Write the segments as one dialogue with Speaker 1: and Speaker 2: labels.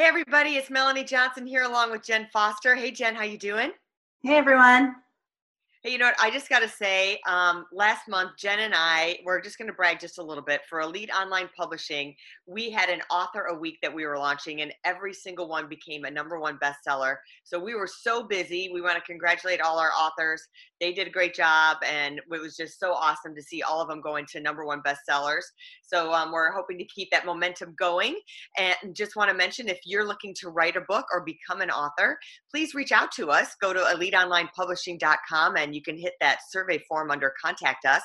Speaker 1: Hey everybody, it's Melanie Johnson here along with Jen Foster. Hey Jen, how you doing?
Speaker 2: Hey everyone.
Speaker 1: Hey, you know what? I just got to say, um, last month, Jen and I, we're just going to brag just a little bit. For Elite Online Publishing, we had an author a week that we were launching, and every single one became a number one bestseller. So we were so busy. We want to congratulate all our authors. They did a great job, and it was just so awesome to see all of them going to number one bestsellers. So um, we're hoping to keep that momentum going. And just want to mention if you're looking to write a book or become an author, please reach out to us. Go to eliteonlinepublishing.com and you can hit that survey form under contact us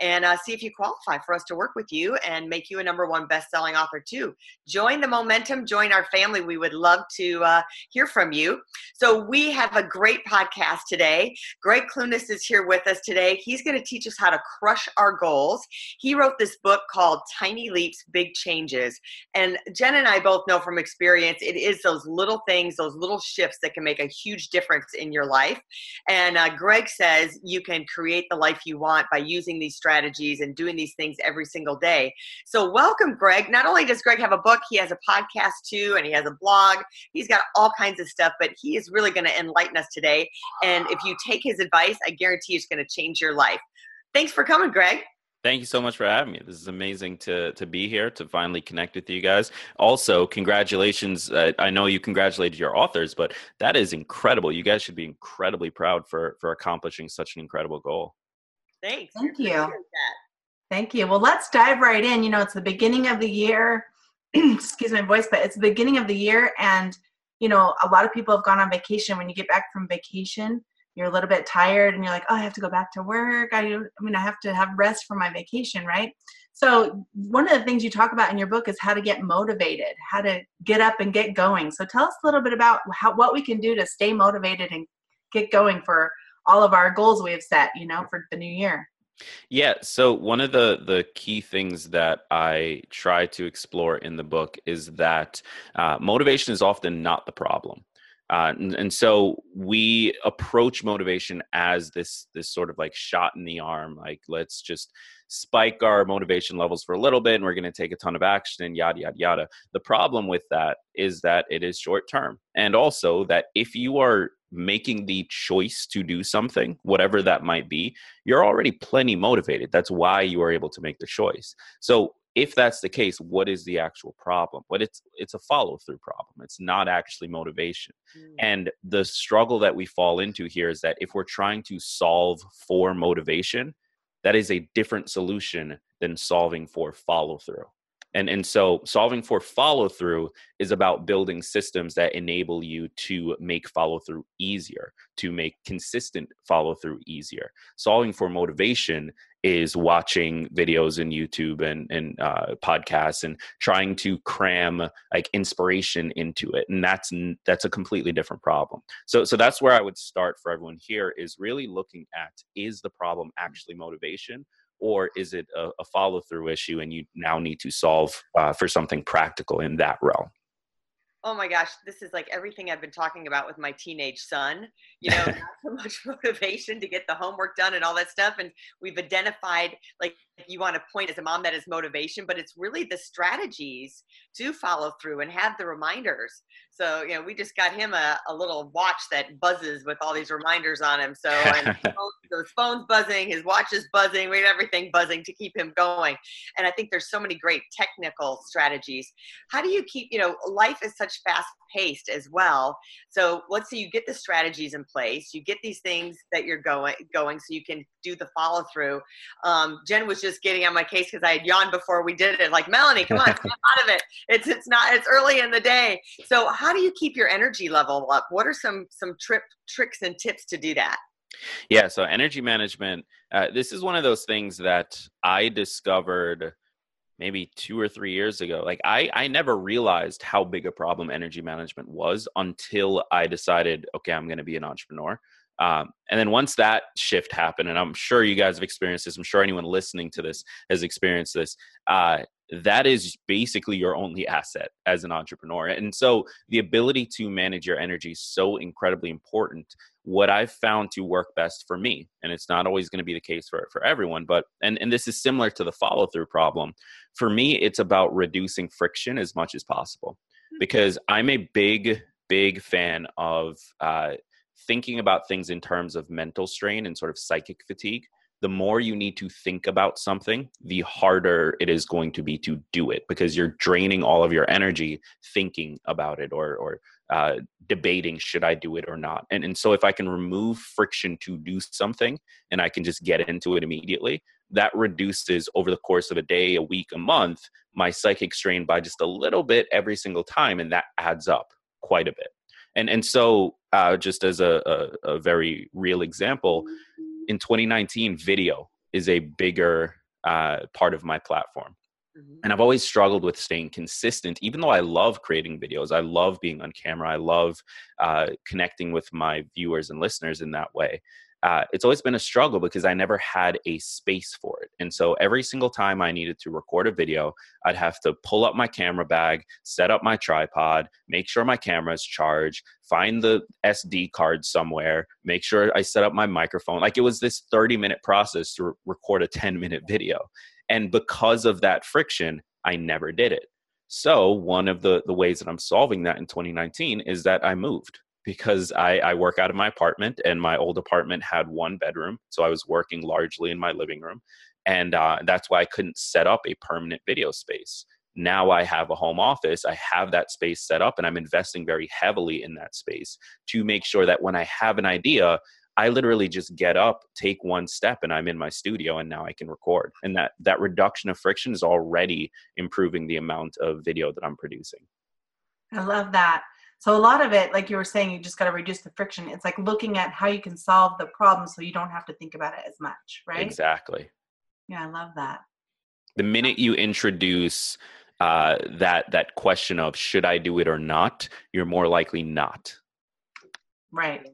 Speaker 1: and uh, see if you qualify for us to work with you and make you a number one best-selling author too. Join the momentum join our family. We would love to uh, hear from you. So we have a great podcast today. Greg clunis is here with us today. He's going to teach us how to crush our goals. He wrote this book called tiny leaps big changes. And jen and i both know from experience it is those little things those little shifts that can make a huge difference in your life. And uh, greg said says you can create the life you want by using these strategies and doing these things every single day. So, welcome, Greg. Not only does Greg have a book, he has a podcast too, and he has a blog. He's got all kinds of stuff, but he is really going to enlighten us today. And if you take his advice, I guarantee it's going to change your life. Thanks for coming, Greg.
Speaker 3: Thank you so much for having me. This is amazing to to be here to finally connect with you guys. Also, congratulations! Uh, I know you congratulated your authors, but that is incredible. You guys should be incredibly proud for for accomplishing such an incredible goal.
Speaker 1: Thanks.
Speaker 2: Thank you. Thank you. Well, let's dive right in. You know, it's the beginning of the year. Excuse my voice, but it's the beginning of the year, and you know, a lot of people have gone on vacation. When you get back from vacation, you're a little bit tired and you're like, oh, I have to go back to work. I, I mean, I have to have rest for my vacation, right? So, one of the things you talk about in your book is how to get motivated, how to get up and get going. So, tell us a little bit about how, what we can do to stay motivated and get going for all of our goals we have set, you know, for the new year.
Speaker 3: Yeah, so one of the the key things that I try to explore in the book is that uh, motivation is often not the problem. Uh, and, and, so we approach motivation as this this sort of like shot in the arm like let's just spike our motivation levels for a little bit and we're going to take a ton of action and yada yada yada. The problem with that is that it is short term. And also that if you are making the choice to do something whatever that might be you're already plenty motivated. That's why you are able to make the choice. So if that's the case what is the actual problem? But it's it's a follow through problem. It's not actually motivation. Mm. and the struggle that we fall into here is that if we're trying to solve for motivation that is a different solution than solving for follow through and and so solving for follow through is about building systems that enable you to make follow through easier to make consistent follow through easier. Solving for motivation is watching videos in youtube and and uh, podcasts and trying to cram like inspiration into it and that's that's a completely different problem. So so that's where i would start for everyone here is really looking at is the problem actually motivation or is it a, a follow through issue and you now need to solve uh, for something practical in that realm?
Speaker 1: Oh my gosh, this is like everything I've been talking about with my teenage son. You know, not so much motivation to get the homework done and all that stuff. And we've identified, like, you want to point as a mom that is motivation, but it's really the strategies to follow through and have the reminders. So, you know, we just got him a, a little watch that buzzes with all these reminders on him. So, and his phone's buzzing, his watch is buzzing, we have everything buzzing to keep him going. And I think there's so many great technical strategies. How do you keep, you know, life is such fast paced as well. So let's say you get the strategies in place, you get these things that you're going going so you can do the follow through. Um, Jen was just getting on my case because I had yawned before we did it. Like Melanie, come on, come out of it. It's it's not it's early in the day. So how do you keep your energy level up? What are some some trip tricks and tips to do that?
Speaker 3: Yeah, so energy management. Uh, this is one of those things that I discovered maybe two or three years ago like i i never realized how big a problem energy management was until i decided okay i'm going to be an entrepreneur um, and then once that shift happened and i'm sure you guys have experienced this i'm sure anyone listening to this has experienced this uh, that is basically your only asset as an entrepreneur. And so the ability to manage your energy is so incredibly important. What i've found to work best for me and it's not always going to be the case for, for everyone but and, and this is similar to the follow through problem for me it's about reducing friction as much as possible. Hmm. because i'm a big big fan of uh, thinking about things in terms of mental strain and sort of psychic fatigue the more you need to think about something, the harder it is going to be to do it because you're draining all of your energy thinking about it or, or uh, debating should I do it or not. And, and so if I can remove friction to do something and I can just get into it immediately, that reduces over the course of a day, a week, a month, my psychic strain by just a little bit every single time. And that adds up quite a bit. And, and so, uh, just as a, a, a very real example, in 2019, video is a bigger uh, part of my platform. Mm-hmm. And I've always struggled with staying consistent, even though I love creating videos. I love being on camera. I love uh, connecting with my viewers and listeners in that way uh, it's always been a struggle because I never had a space for it. And so every single time I needed to record a video, I'd have to pull up my camera bag, set up my tripod, make sure my camera is charged, find the SD card somewhere, make sure I set up my microphone. Like it was this 30 minute process to re- record a 10 minute video. And because of that friction, I never did it. So one of the, the ways that I'm solving that in 2019 is that I moved because I, I, work out of my apartment and my old apartment had one bedroom. So I was working largely in my living room. And uh, that's why I couldn't set up a permanent video space. Now I have a home office. I have that space set up and I'm investing very heavily in that space to make sure that when I have an idea, I literally just get up, take one step, and I'm in my studio, and now I can record. And that that reduction of friction is already improving the amount of video that I'm producing.
Speaker 2: I love that. So a lot of it, like you were saying, you just got to reduce the friction. It's like looking at how you can solve the problem so you don't have to think about it as much, right?
Speaker 3: Exactly.
Speaker 2: Yeah, I love that.
Speaker 3: The minute you introduce uh, that that question of should I do it or not, you're more likely not.
Speaker 2: Right.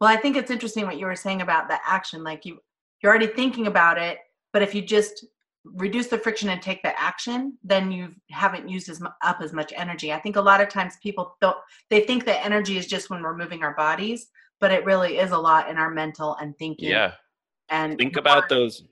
Speaker 2: Well, I think it's interesting what you were saying about the action. Like you, you're already thinking about it, but if you just reduce the friction and take the action, then you haven't used as up as much energy. I think a lot of times people don't they think that energy is just when we're moving our bodies, but it really is a lot in our mental and thinking.
Speaker 3: Yeah.
Speaker 2: And
Speaker 3: think about those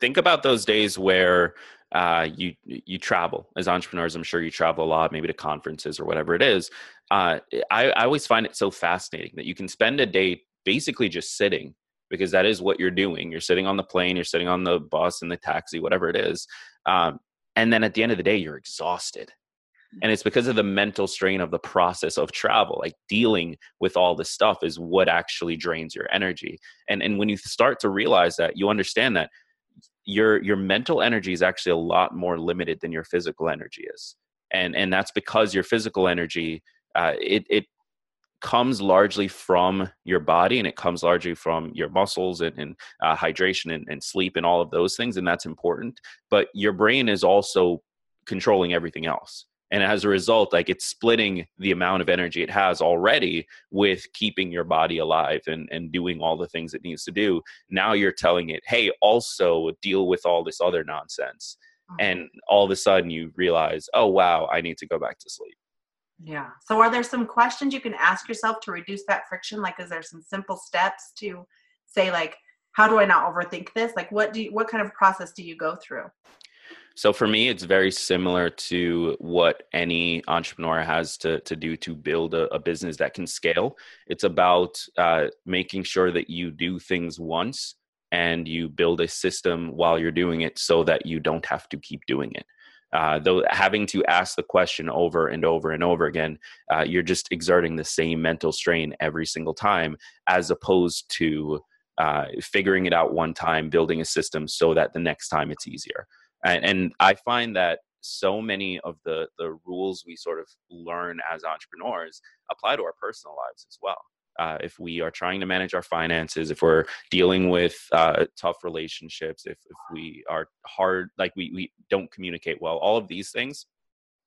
Speaker 3: think about those days where uh, you you travel as entrepreneurs. I'm sure you travel a lot, maybe to conferences or whatever it is. Uh, I, I always find it so fascinating that you can spend a day basically just sitting because that is what you're doing. You're sitting on the plane, you're sitting on the bus and the taxi, whatever it is. Um, and then at the end of the day, you're exhausted. And it's because of the mental strain of the process of travel. Like dealing with all this stuff is what actually drains your energy. And and when you start to realize that, you understand that your your mental energy is actually a lot more limited than your physical energy is. And and that's because your physical energy uh, it it comes largely from your body and it comes largely from your muscles and, and uh, hydration and, and sleep and all of those things and that's important but your brain is also controlling everything else and as a result like it's splitting the amount of energy it has already with keeping your body alive and, and doing all the things it needs to do now you're telling it hey also deal with all this other nonsense mm-hmm. and all of a sudden you realize oh wow i need to go back to sleep
Speaker 2: yeah. So are there some questions you can ask yourself to reduce that friction? Like is there some simple steps to say like how do I not overthink this? Like what do you, what kind of process do you go through?
Speaker 3: So for me, it's very similar to what any entrepreneur has to, to do to build a, a business that can scale. It's about uh, making sure that you do things once and you build a system while you're doing it so that you don't have to keep doing it uh, though having to ask the question over and over and over again, uh, you're just exerting the same mental strain every single time, as opposed to uh, figuring it out one time, building a system so that the next time it's easier. And, and I find that so many of the the rules we sort of learn as entrepreneurs apply to our personal lives as well. Uh, if we are trying to manage our finances, if we're dealing with uh, tough relationships, if, if we are hard, like we, we don't communicate well, all of these things,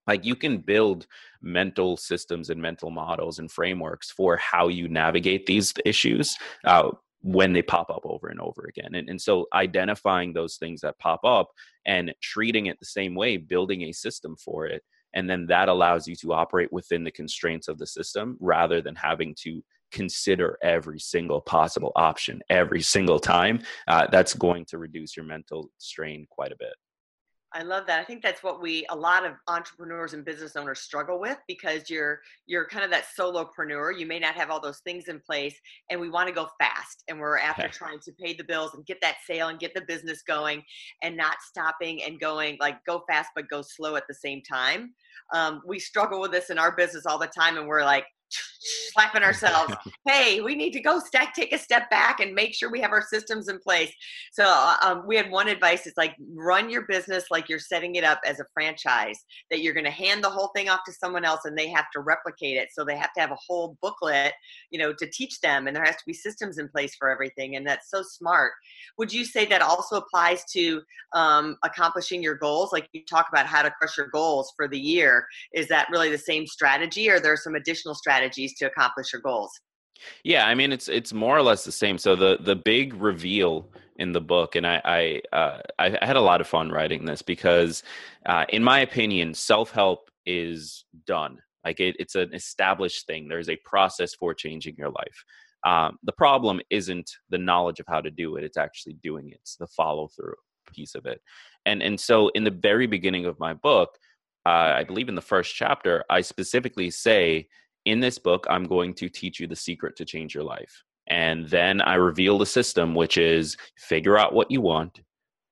Speaker 3: like you can build mental systems and mental models and frameworks for how you navigate these issues uh, when they pop up over and over again. And, and so identifying those things that pop up and treating it the same way, building a system for it. And then that allows you to operate within the constraints of the system rather than having to consider every single possible option every single time. Uh, that's going to reduce your mental strain quite a bit.
Speaker 1: I love that. I think that's what we a lot of entrepreneurs and business owners struggle with because you're you're kind of that solopreneur. You may not have all those things in place and we want to go fast and we're after okay. trying to pay the bills and get that sale and get the business going and not stopping and going like go fast but go slow at the same time. Um, we struggle with this in our business all the time and we're like slapping ourselves. hey, we need to go stack, take a step back and make sure we have our systems in place. So um, we had one advice: it's like run your business like you're setting it up as a franchise. That you're going to hand the whole thing off to someone else, and they have to replicate it. So they have to have a whole booklet, you know, to teach them, and there has to be systems in place for everything. And that's so smart. Would you say that also applies to um, accomplishing your goals? Like you talk about how to crush your goals for the year. Is that really the same strategy, or are there some additional strategies? Strategies to accomplish your goals?
Speaker 3: Yeah i mean it's it's more or less the same. So the the big reveal in the book and i i uh, i had a lot of fun writing this because uh, in my opinion self-help is done. Like it, it's an established thing. There's a process for changing your life. Um, the problem isn't the knowledge of how to do it it's actually doing it. It's the follow through piece of it. And and so in the very beginning of my book uh, i believe in the first chapter i specifically say in this book, I'm going to teach you the secret to change your life. And then I reveal the system, which is figure out what you want,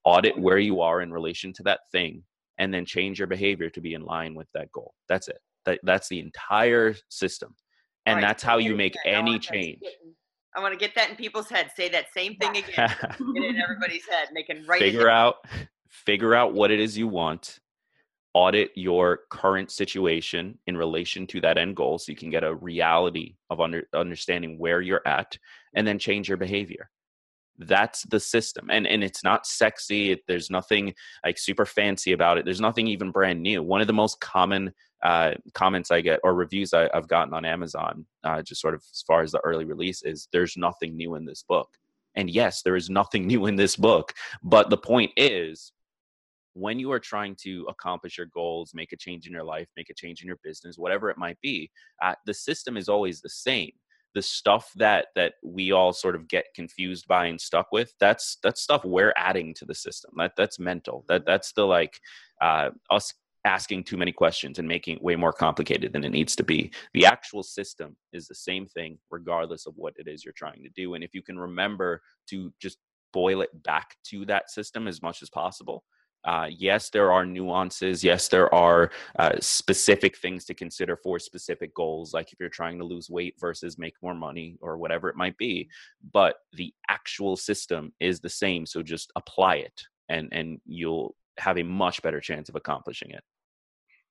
Speaker 3: audit where you are in relation to that thing, and then change your behavior to be in line with that goal. That's it. That, that's the entire system. And right. that's how you make any change.
Speaker 1: I want to get that in people's heads. Say that same thing again. get it in everybody's head. And they can write
Speaker 3: figure out figure out what it is you want audit your current situation in relation to that end goal so you can get a reality of under, understanding where you're at and then change your behavior. That's the system. And and it's not sexy. It, there's nothing like super fancy about it. There's nothing even brand new. One of the most common uh, comments i get or reviews I, have gotten on amazon uh, just sort of as far as the early release is there's nothing new in this book. And yes there is nothing new in this book but the point is when you are trying to accomplish your goals, make a change in your life, make a change in your business, whatever it might be, uh, the system is always the same. The stuff that that we all sort of get confused by and stuck with, that's that's stuff we're adding to the system. That that's mental. That that's the like uh, us asking too many questions and making it way more complicated than it needs to be. The actual system is the same thing, regardless of what it is you're trying to do. And if you can remember to just boil it back to that system as much as possible, uh, yes, there are nuances. Yes, there are uh, specific things to consider for specific goals, like if you're trying to lose weight versus make more money or whatever it might be. But the actual system is the same. So just apply it, and and you'll have a much better chance of accomplishing it.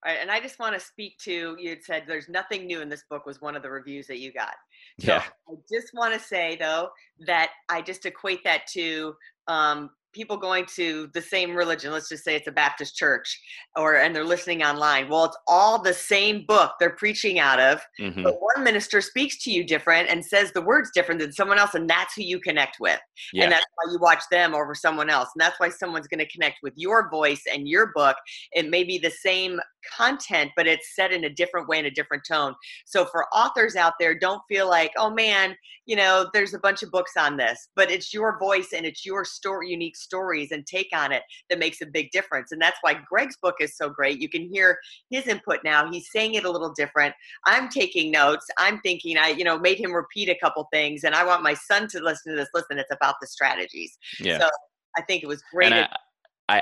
Speaker 1: Right, and I just want to speak to you had said there's nothing new in this book was one of the reviews that you got. So
Speaker 3: yeah.
Speaker 1: I just want to say though that I just equate that to um, people going to the same religion let's just say it's a baptist church or and they're listening online well it's all the same book they're preaching out of mm-hmm. but one minister speaks to you different and says the words different than someone else and that's who you connect with yeah. and that's why you watch them over someone else and that's why someone's going to connect with your voice and your book it may be the same content but it's said in a different way in a different tone so for authors out there don't feel like oh man you know there's a bunch of books on this but it's your voice and it's your story unique stories and take on it that makes a big difference. And that's why Greg's book is so great. You can hear his input now. He's saying it a little different. I'm taking notes. I'm thinking I, you know, made him repeat a couple things. And I want my son to listen to this. Listen, it's about the strategies.
Speaker 3: Yeah.
Speaker 1: So I think it was great.
Speaker 3: I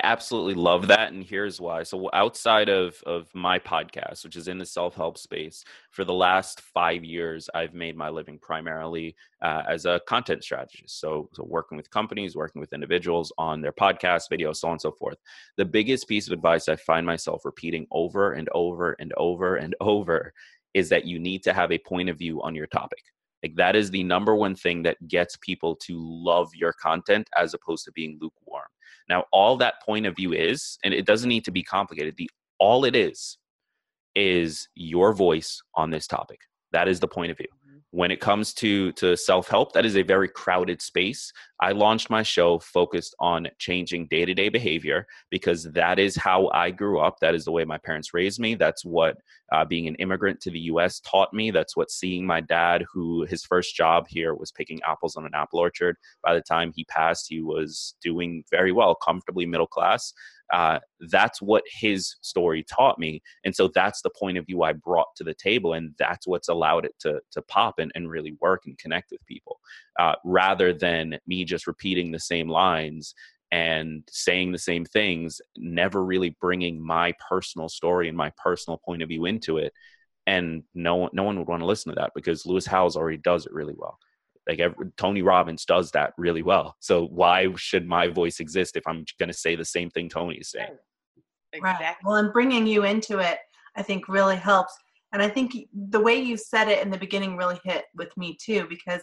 Speaker 3: absolutely love that, and here's why. So, outside of of my podcast, which is in the self help space, for the last five years, I've made my living primarily uh, as a content strategist. So, so, working with companies, working with individuals on their podcasts, videos, so on and so forth. The biggest piece of advice I find myself repeating over and over and over and over is that you need to have a point of view on your topic Like that is the number one thing that gets people to love your content as opposed to being lukewarm. Now, all that point of view is, and it doesn't need to be complicated. The all it is is your voice on this topic. That is the point of view when it comes to to self-help that is a very crowded space. I launched my show focused on changing day-to-day behavior because that is how i grew up. That is the way my parents raised me. That's what uh, being an immigrant to the us taught me. That's what seeing my dad who his first job here was picking apples on an apple orchard. By the time he passed he was doing very well comfortably middle class uh, that's what his story taught me. And so that's the point of view i brought to the table and that's what's allowed it to to pop and, and really work and connect with people uh, rather than me just repeating the same lines and saying the same things never really bringing my personal story and my personal point of view into it. And no one no one would want to listen to that because lewis howes already does it really well like every, Tony Robbins does that really well. So why should my voice exist if I'm going to say the same thing Tony is saying?
Speaker 2: Exactly. Right. Well, and bringing you into it, I think really helps. And I think the way you said it in the beginning really hit with me too, because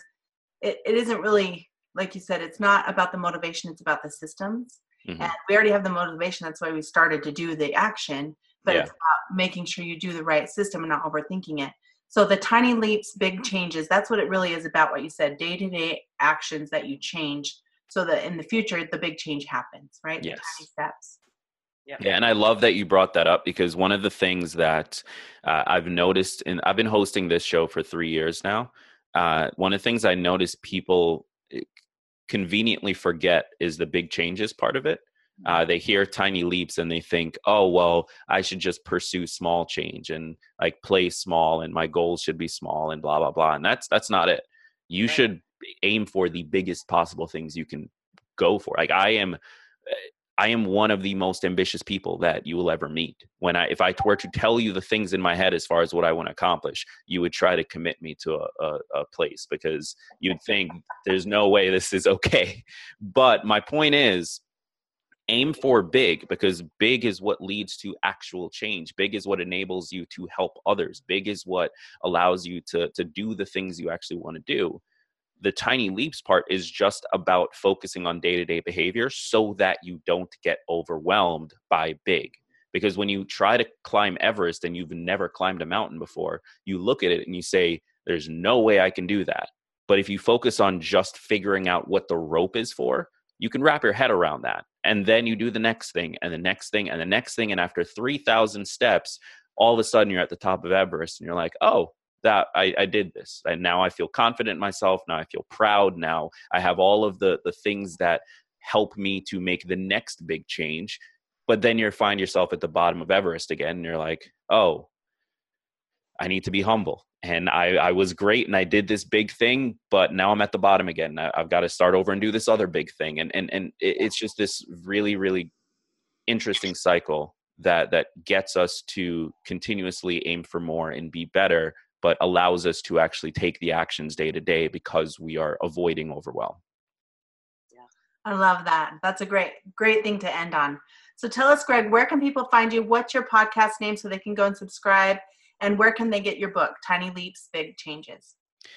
Speaker 2: it, it isn't really, like you said, it's not about the motivation, it's about the systems. Mm-hmm. And we already have the motivation. That's why we started to do the action. But yeah. it's about making sure you do the right system and not overthinking it. So the tiny leaps, big changes, that's what it really is about what you said, day-to-day actions that you change so that in the future the big change happens, right?
Speaker 3: Yes.
Speaker 2: The tiny steps.
Speaker 3: Yeah. yeah, and I love that you brought that up because one of the things that uh, I've noticed, and I've been hosting this show for three years now. Uh, one of the things I notice people eh, conveniently forget is the big changes part of it uh, they hear tiny leaps and they think oh well i should just pursue small change and like play small and my goals should be small and blah blah blah. And that's that's not it. You should aim for the biggest possible things you can go for. Like i am i am one of the most ambitious people that you will ever meet. When i if i were to tell you the things in my head as far as what i want to accomplish you would try to commit me to a, a, a place because you'd think there's no way this is okay. But my point is aim for big because big is what leads to actual change. Big is what enables you to help others. Big is what allows you to to do the things you actually want to do. The tiny leaps part is just about focusing on day-to-day behavior so that you don't get overwhelmed by big. Because when you try to climb everest and you've never climbed a mountain before you look at it and you say there's no way i can do that. But if you focus on just figuring out what the rope is for you can wrap your head around that and then you do the next thing and the next thing and the next thing and after 3000 steps all of a sudden you're at the top of everest and you're like oh that I, I did this and now i feel confident in myself now i feel proud now i have all of the the things that help me to make the next big change but then you find yourself at the bottom of everest again and you're like oh i need to be humble and I, I was great and I did this big thing, but now I'm at the bottom again. I, have got to start over and do this other big thing. And, and, and it's just this really, really interesting cycle that, that gets us to continuously aim for more and be better, but allows us to actually take the actions day to day because we are avoiding overwhelm.
Speaker 2: Yeah. I love that. That's a great, great thing to end on. So tell us, Greg, where can people find you? What's your podcast name so they can go and subscribe? And where can they get your book, Tiny Leaps, Big Changes?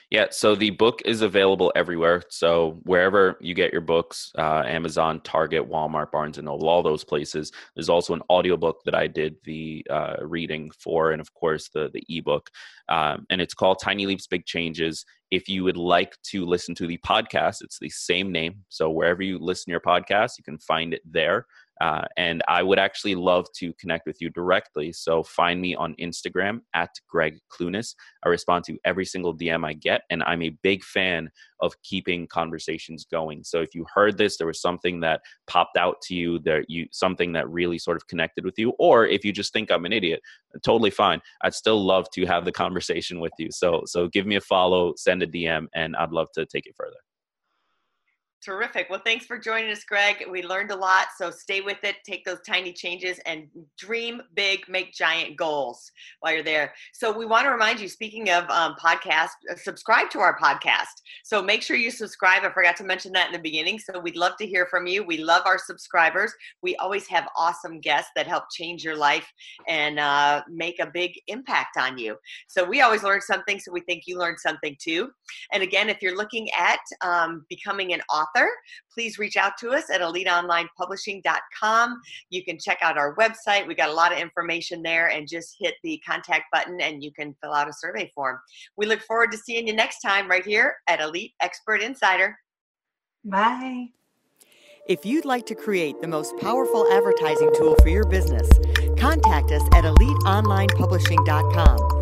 Speaker 3: Yeah, so the book is available everywhere. So wherever you get your books, uh, Amazon, Target, Walmart, Barnes and Noble, all those places. There's also an audiobook that I did the uh, reading for, and of course the the ebook. Um, and it's called Tiny Leaps, Big Changes. If you would like to listen to the podcast, it's the same name. So wherever you listen your podcast, you can find it there. Uh, and I would actually love to connect with you directly. So find me on Instagram at Greg Clunis. I respond to every single DM I get, and I'm a big fan of keeping conversations going. So if you heard this, there was something that popped out to you, that you something that really sort of connected with you, or if you just think I'm an idiot, totally fine. I'd still love to have the conversation with you. So so give me a follow, send a DM, and I'd love to take it further.
Speaker 1: Terrific. Well, thanks for joining us, Greg. We learned a lot, so stay with it. Take those tiny changes and dream big, make giant goals while you're there. So, we want to remind you, speaking of um, podcast, uh, subscribe to our podcast. So, make sure you subscribe. I forgot to mention that in the beginning. So, we'd love to hear from you. We love our subscribers. We always have awesome guests that help change your life and uh, make a big impact on you. So, we always learn something, so we think you learned something too. And again, if you're looking at um, becoming an author, author, please reach out to us at eliteonlinepublishing.com. You can check out our website. We got a lot of information there and just hit the contact button and you can fill out a survey form. We look forward to seeing you next time right here at Elite Expert Insider.
Speaker 2: Bye.
Speaker 4: If you'd like to create the most powerful advertising tool for your business, contact us at eliteonlinepublishing.com,